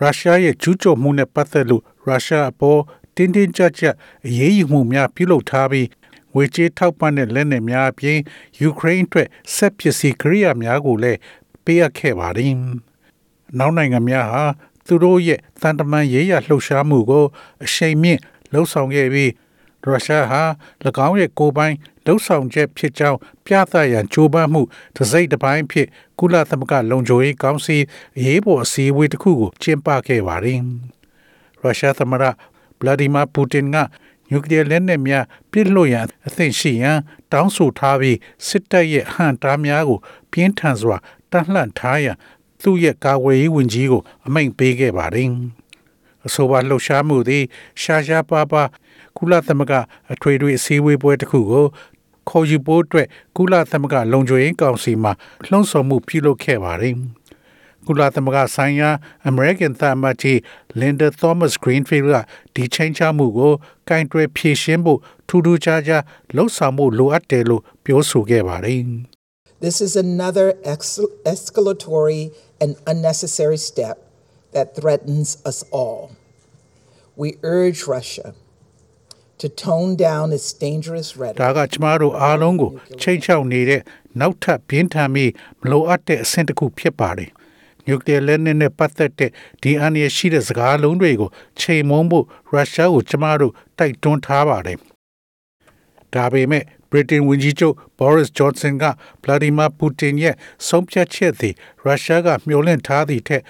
ရုရှားရဲ့ကျူးကျော်မှုနဲ့ပတ်သက်လို့ရုရှားအပေါ်တင်းတင်းကြပ်ကြပ်အရေးယူမှုများပြုလုပ်ထားပြီးငွေကြေးထောက်ပံ့တဲ့လက်နက်များအပြင်ယူကရိန်းအတွက်ဆက်ပစ္စည်းကိရိယာများကိုလည်းပေးအပ်ခဲ့ပါတယ်။နောက်နိုင်ငံများဟာသူတို့ရဲ့တန်တမန်ရေးရလှုပ်ရှားမှုကိုအရှိန်မြင့်လှုပ်ဆောင်ခဲ့ပြီးရုရှားဟာ၎င်းရဲ့ကိုယ်ပိုင် လှုပ်ဆောင်ချက်ဖြစ်ကြောင်းပြသရန်ကြိုးပမ်းမှုတစ်စိတ်တစ်ပိုင်းဖြစ်ကုလသမဂ္ဂလုံခြုံရေးကောင်စီအရေးပေါ်အစည်းအဝေးတစ်ခုကိုကျင်းပခဲ့ပါတယ်။ရုရှားသမ္မတဗလာဒီမာပူတင်ကနျူကလ িয়ার လက်နက်များပြစ်လွှတ်ရန်အသင့်ရှိရန်တောင်းဆိုထားပြီးစစ်တပ်ရဲ့ဟန်တားများကို ပြင်းထန်စွာတန့်လှန့်ထားရန်သူ့ရဲ့ကာကွယ်ရေးဝန်ကြီးကို အမိန့်ပေးခဲ့ပါတယ်။အဆိုပါလှုပ်ရှားမှုသည်ရှားရှားပါးပါးကုလသမဂ္ဂအထွေထွေအစည်းအဝေးပွဲတစ်ခုကို ခေါ်ယူဖို့အတွက်ကုလသမဂ္ဂလုံခြုံရေးကောင်စီမှလှုံ့ဆော်မှုပြုလုပ်ခဲ့ပါတယ်။ကုလသမဂ္ဂဆိုင်ရာ American သံအမတ်ကြီး Linda Thomas Greenfield ကဒီချိန်ချမှုကိုကင်တွယ်ဖြေရှင်းဖို့ထူးထူးခြားခြားလှုံ့ဆော်မှုလိုအပ်တယ်လို့ပြောဆိုခဲ့ပါတယ်။ This is another ex- escalatory and unnecessary step that threatens us all. We urge Russia to tone down its dangerous ဒါ rhetoric. ကကျမတို့အားလုံးကိုချိန်ချောက်နေတဲ့နောက်ထပ်ပြင်းထန်ပြီးမလိုအပ်တဲ့အဆင့်တစ်ခုဖြစ်ပါတယ်။နျူကလ িয়ার လက်နက်နဲ့ပတ်သက်တဲ့ဒီအန္တရာယ်ရှိတဲ့စကားလုံးတွေကိုချိန်မုံဖို့ရုရှားကိုကျမတို့တိုက်တွန်းထားပါတယ်။ဒါပေမဲ့ဗြိတိန်ဝန်ကြီးချုပ် Boris Johnson ကဗလာဒီမာပူတင်ရဲ့ဆုံးဖြတ်ချက်သည်ရုရှားကမျှော်လင့်ထားသည့်ထက်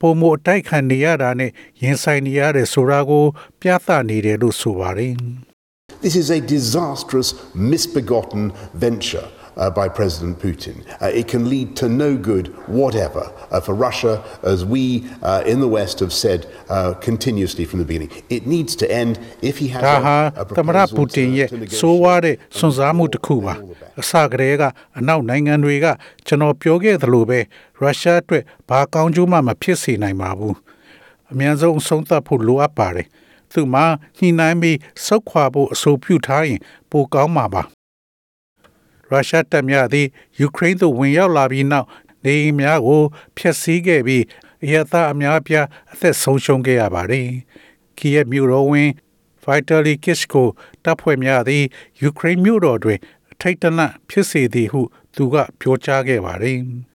ပုံမအတိုက်ခံနေရတာနဲ့ရင်ဆိုင်နေရတဲ့ဆိုတာကို ပြသနေတယ်လို့ဆိုပါတယ်။ This is a disastrous, misbegotten venture uh, by President Putin. Uh, it can lead to no good whatever uh, for Russia, as we uh, in the West have said uh, continuously from the beginning. It needs to end if he has ဒါ a, ဟာ a သမ္မတ proposal ပူတင် to, ရဲ့ to negotiate. ဆိုးဝါးတဲ့စွန့်စားမှုတစ်ခုပါအစကတည်းကအနောက်နိုင်ငံတွေကကျွန်တော်ပြောခဲ့သလိုပဲရုရှားအတွက်ဘာကောင်းကျိုးမှမဖြစ်စေနိုင်ပါဘူးအများဆုံးအဆုံးသတ်ဖို့လိုအပ်ပါတယ်သူမှညှိနှိုင်းပြီးစုတ်ခွာဖို့အဆိုပြုထားရင်ပိုကောင်းမှာပါ ရုရှားတပ်များသည်ယူကရိန်းသို့ဝင်ရောက်လာပြီးနောက်နေအိမ်များကိုဖျက်ဆီးခဲ့ပြီးအရသာအများအပြားအသက်ဆုံးရှုံးခဲ့ရပါတယ်။ကီယက်မြို့တော်ဝင် Vitali Klitschko တပ်ဖွဲ့များသည်ယူကရိန်းမြို့တော်တွင်အထိတ်တလန့်ဖြစ်စေသည်ဟုသူကပြောကြားခဲ့ပါတယ်။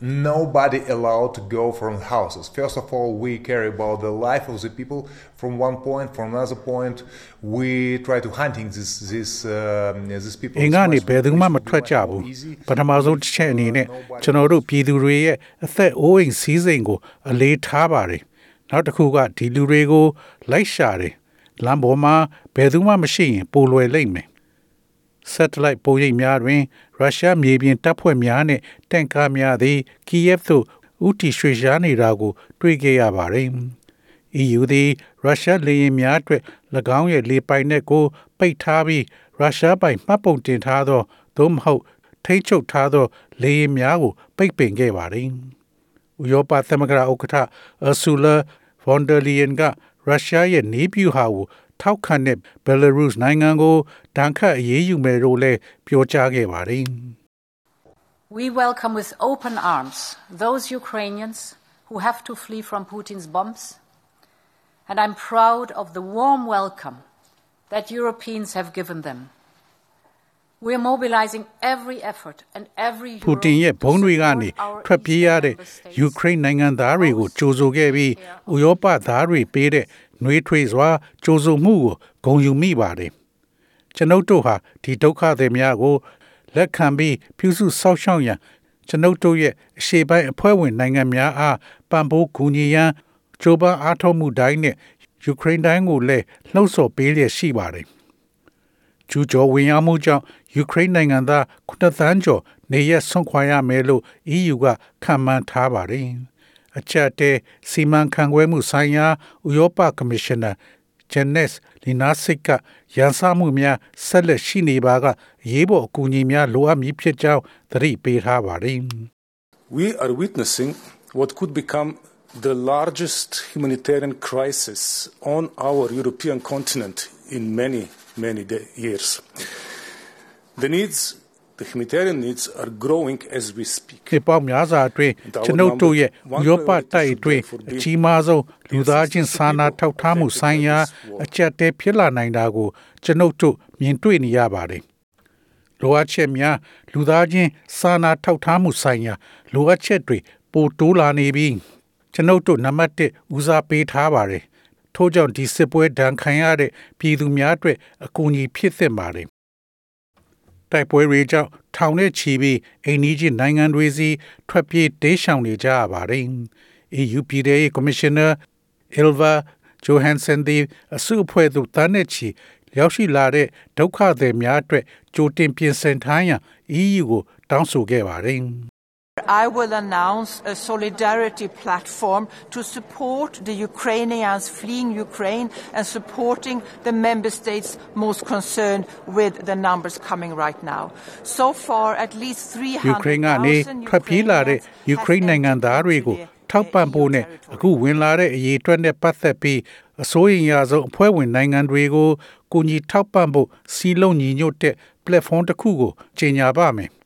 nobody allowed to go from the houses. First of all, we care about the life of the people from one point, from another point. We try to hunting this this um, these people. အင်္ဂါနေဘယ်သူမှမထွက်ကြဘူးပထမဆုံးတစ်ချက်အနေနဲ့ကျွန်တော်တို့ပြည်သူတွေရဲ့အသက်အိုးအိမ်စည်းစိမ်ကို အလေးထားပါတယ်နောက်တစ်ခုကဒီလူတွေကိုလိုက်ရှာတယ်လမ်းပေါ်မှာဘယ်သူမှမရှိရင်ပိုလွယ်လိမ့်မယ် Satellite ပုံရိပ်များတွင်ရုရှားမြေပြင်တပ်ဖွဲ့များနှင့်တန်ကားများသည်ကီယက်သို့ဥတီရွှေ့ရှားနေတာကို တွေ့ခဲ့ရပါသည်။ EU သည်ရုရှားလေယာဉ်များအတွက်၎င်းရဲ့လေပိုင်နက်ကို ပိတ်ထားပြီးရုရှားပိုင်မှတ်ပုံတင်ထားသောသို့မဟုတ် ထိတ်ချုပ်ထားသော လေယာဉ်များကို ပိတ်ပင်ခဲ့ပါသည်။ဥရောပသမဂ္ဂဥက္ကဋ္ဌအဆူလာဗွန်ဒာလီယန်ကရုရှားရဲ့နေပြူဟာကို ထောက်ခံတဲ့ဘယ်လာရုစ်နိုင်ငံကိုဒဏ်ခတ်အရေးယူမယ်လို့လည်းပြောကြားခဲ့ပါတယ်။ We welcome with open arms those Ukrainians who have to flee from Putin's bombs, and I'm proud of the warm welcome that Europeans have given them. We are mobilizing every effort and every ပူတင်ရဲ့ဘုံတွေကနေထွက်ပြေးရတဲ့ယူကရိန်းနိုင်ငံသားတွေကိုကြိုးဆိုခဲ့ပြီးဥရောပသားတွေပေးတဲ့ နှွေးထွေးစွာကြိုးဆိုမှုကိုဂုဏ်ယူမိပါတယ်ကျွန်ုပ်တို့ဟာဒီဒုက္ခတွေများကိုလက်ခံပြီးပြုစုဆောက်ရှောက်ရန်ကျွန်ုပ်တို့ရဲ့အရှေ့ပိုင်းအဖွဲ့ဝင်နိုင်ငံများအားပံ့ပိုးကူညီရန်ကြိုးပမ်းအားထုတ်မှုတိုင်းနဲ့ယူကရိန်းတိုင်းကိုလည်းလှုံ့ဆော်ပေးလျက်ရှိပါတယ်ကျူးကျော်ဝင်ရောက်မှုကြောင့်ယူကရိန်းနိုင်ငံသား9သန်းကျော်နေရက်ဆွန့်ခွာရမယ်လို့ EU ကခန့်မှန်းထားပါတယ် အချက်တဲစီမံခန့်ခွဲမှုဆိုင်ရာဥရောပကော်မရှင်နာဂျန်နက်လီနာစစ်ကရန်စမှုများဆက်လက်ရှိနေပါကအရေးပေါ်အကူအညီများလိုအပ်မည်ဖြစ်ကြောင်းသတိပေးထားပါတယ် We are witnessing what could become the largest humanitarian crisis on our European continent in many, many day- years. The needs, the humanitarian needs, are growing as we speak. ခေပေါင်းများစွာအတွင်းကျွန်ုပ်တို့ရဲ့ဥရောပတိုက်အတွင်းအကြီးမားဆုံးလူသားချင်းစာနာထောက်ထားမှုဆိုင်ရာအကြက်တဲဖြစ်လာနိုင်တာကိုကျွန်ုပ်တို့မြင်တွေ့နေရပါတယ်။လိုအပ်ချက်များလူသားချင်းစာနာထောက်ထားမှုဆိုင်ရာလိုအပ်ချက်တွေပိုတိုးလာနေပြီးကျွန်ုပ်တို့နံပါတ်1ဦးစားပေးထားပါတယ်။ထို့ကြောင့်ဒီစစ်ပွဲဒဏ်ခံရတဲ့ပြည်သူများအတွက်အကူအညီဖြစ်သင့်ပါတယ်။ တိုက်ပွဲတွေကြောင့်ထောင်နဲ့ချီပြီးအိန္ဒိယနိုင်ငံတွေစီထွက်ပြေးတေးရှောင်နေကြရပါတယ်။ EU ပြည်ထောင်ကော်မရှင်နာ Ilva Johansson သည်အစုအဖွဲ့သို့တန်းနဲ့ချီရောက်ရှိလာတဲ့ဒုက္ခသည်များအတွက်ကြိုတင်ပြင်ဆင်ထားရန် EU ကိုတောင်းဆိုခဲ့ပါတယ်။ I will announce a solidarity platform to support the Ukrainians fleeing Ukraine and supporting the member states most concerned with the numbers coming right now. So far, at least ယူကရိန်းကနေ 300,000 ထွက်ပြေးလာတဲ့ Ukrainians ယူကရိန်း have နိုင်ငံသား entered တွေကို into the ထောက်ပံ့ဖို့နဲ့ EU territory. အခုဝင်လာတဲ့အရေးအတွက်နဲ့ပတ်သက်ပြီးအစိုးရရဆုံးအဖွဲ့ဝင်နိုင်ငံတွေကိုကူညီထောက်ပံ့ဖို့စီလုံးညီညွတ်တဲ့ platform တစ်ခုကိုကြီးညာပါမယ်။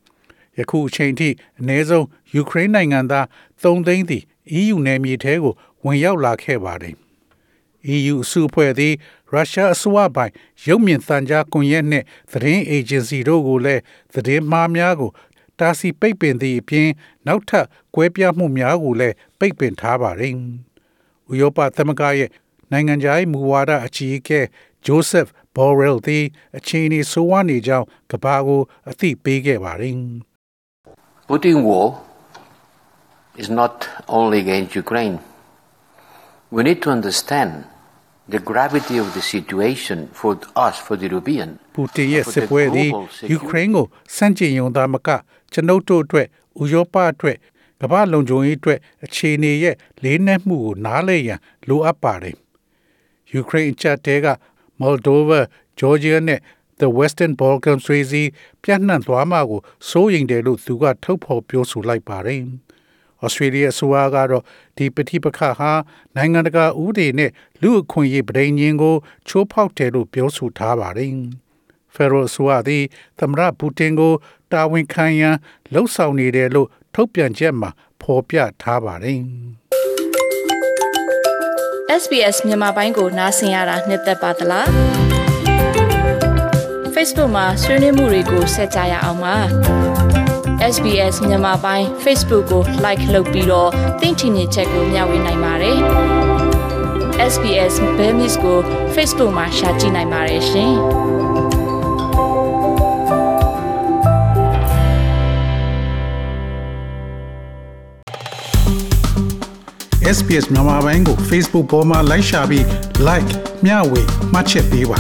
ယခုအချိန်ထိအနည်းဆုံးယူကရိန်းနိုင်ငံသား3သိန်းသည် EU နယ်မြေထဲကိုဝင်ရောက်လာခဲ့ပါတယ်။ EU အစုအဖွဲ့သည်ရုရှားအစိုးရပိုင်ရုပ်မြင်သံကြားကွန်ရက်နှင့်သတင်းအေဂျင်စီတို့ကိုလည်းသတင်းမှားများကိုတာစီပိတ်ပင်သည့်အပြင်နောက်ထပ်ကွဲပြားမှုများကိုလည်းပိတ်ပင်ထားပါတယ်။ဥရောပသမဂ္ဂရဲ့နိုင်ငံခြားရေးမူဝါဒအကြီးအကဲဂျိုးဆက်ဘော်ရယ်သည်အခြေအနေဆိုးဝါးနေကြောင်းကမ္ဘာကိုအသိပေးခဲ့ပါတယ်။ Putin war is not only against Ukraine. We need to understand the gravity of the situation for us, for the European. ပူတင်ရဲ့ for စစ် the ပွဲသည် global security. ယူကရိန်းကိုစန့်ကျင်ရုံသားမကကျွန်ုပ်တို့အတွက်ဥရောပအတွက်ကမ္ဘာလုံခြုံရေးအတွက်အခြေအနေရဲ့လေးနက်မှုကိုနားလည်ရန်လိုအပ်ပါတယ်။ယူကရိန်းအချက်တဲက Moldova, Georgia နဲ့ the Western Balkans တွေစီပြန့်နှံ့သွားမှာကိုစိုးရိမ်တယ်လို့သူကထုတ်ဖော်ပြောဆိုလိုက်ပါတယ်။ဩစတြေးလျအစိုးရကတော့ဒီပဋိပက္ခဟာနိုင်ငံတကာဥပဒေနဲ့လူ့အခွင့်အရေးပြည်ညင်းကိုချိုးဖောက်တယ်လို့ပြောဆိုထားပါတယ်။ဖက်ဒရယ်အစိုးရသည်သမ္မတပူတင်ကို တာဝန်ခံရန်လှုံ့ဆော်နေတယ်လို့ထုတ်ပြန်ချက်မှာဖော်ပြထားပါတယ်။ SBS မြန်မာပိုင်းကိုနားဆင်ရတာနှစ်သက်ပါတလား Facebook မှာဆွေးနွေးမှုတွေကိုဆက်ကြရအောင်ပါ SBS မြန်မာပိုင်း Facebook ကို like လုပ်ပြီးတော့သင်ချင်တဲ့ချက်ကိုမျှဝေနိုင်ပါတယ် SBS Bemis ကို Facebook မှာ share ကြည့်နိုင်ပါတယ်ရှင် SPS မြန်မာပိုင်းကို Facebook ပေါ်မှာ like ရှာပြီး like မျှဝေမှတ်ချက်ပေးပါ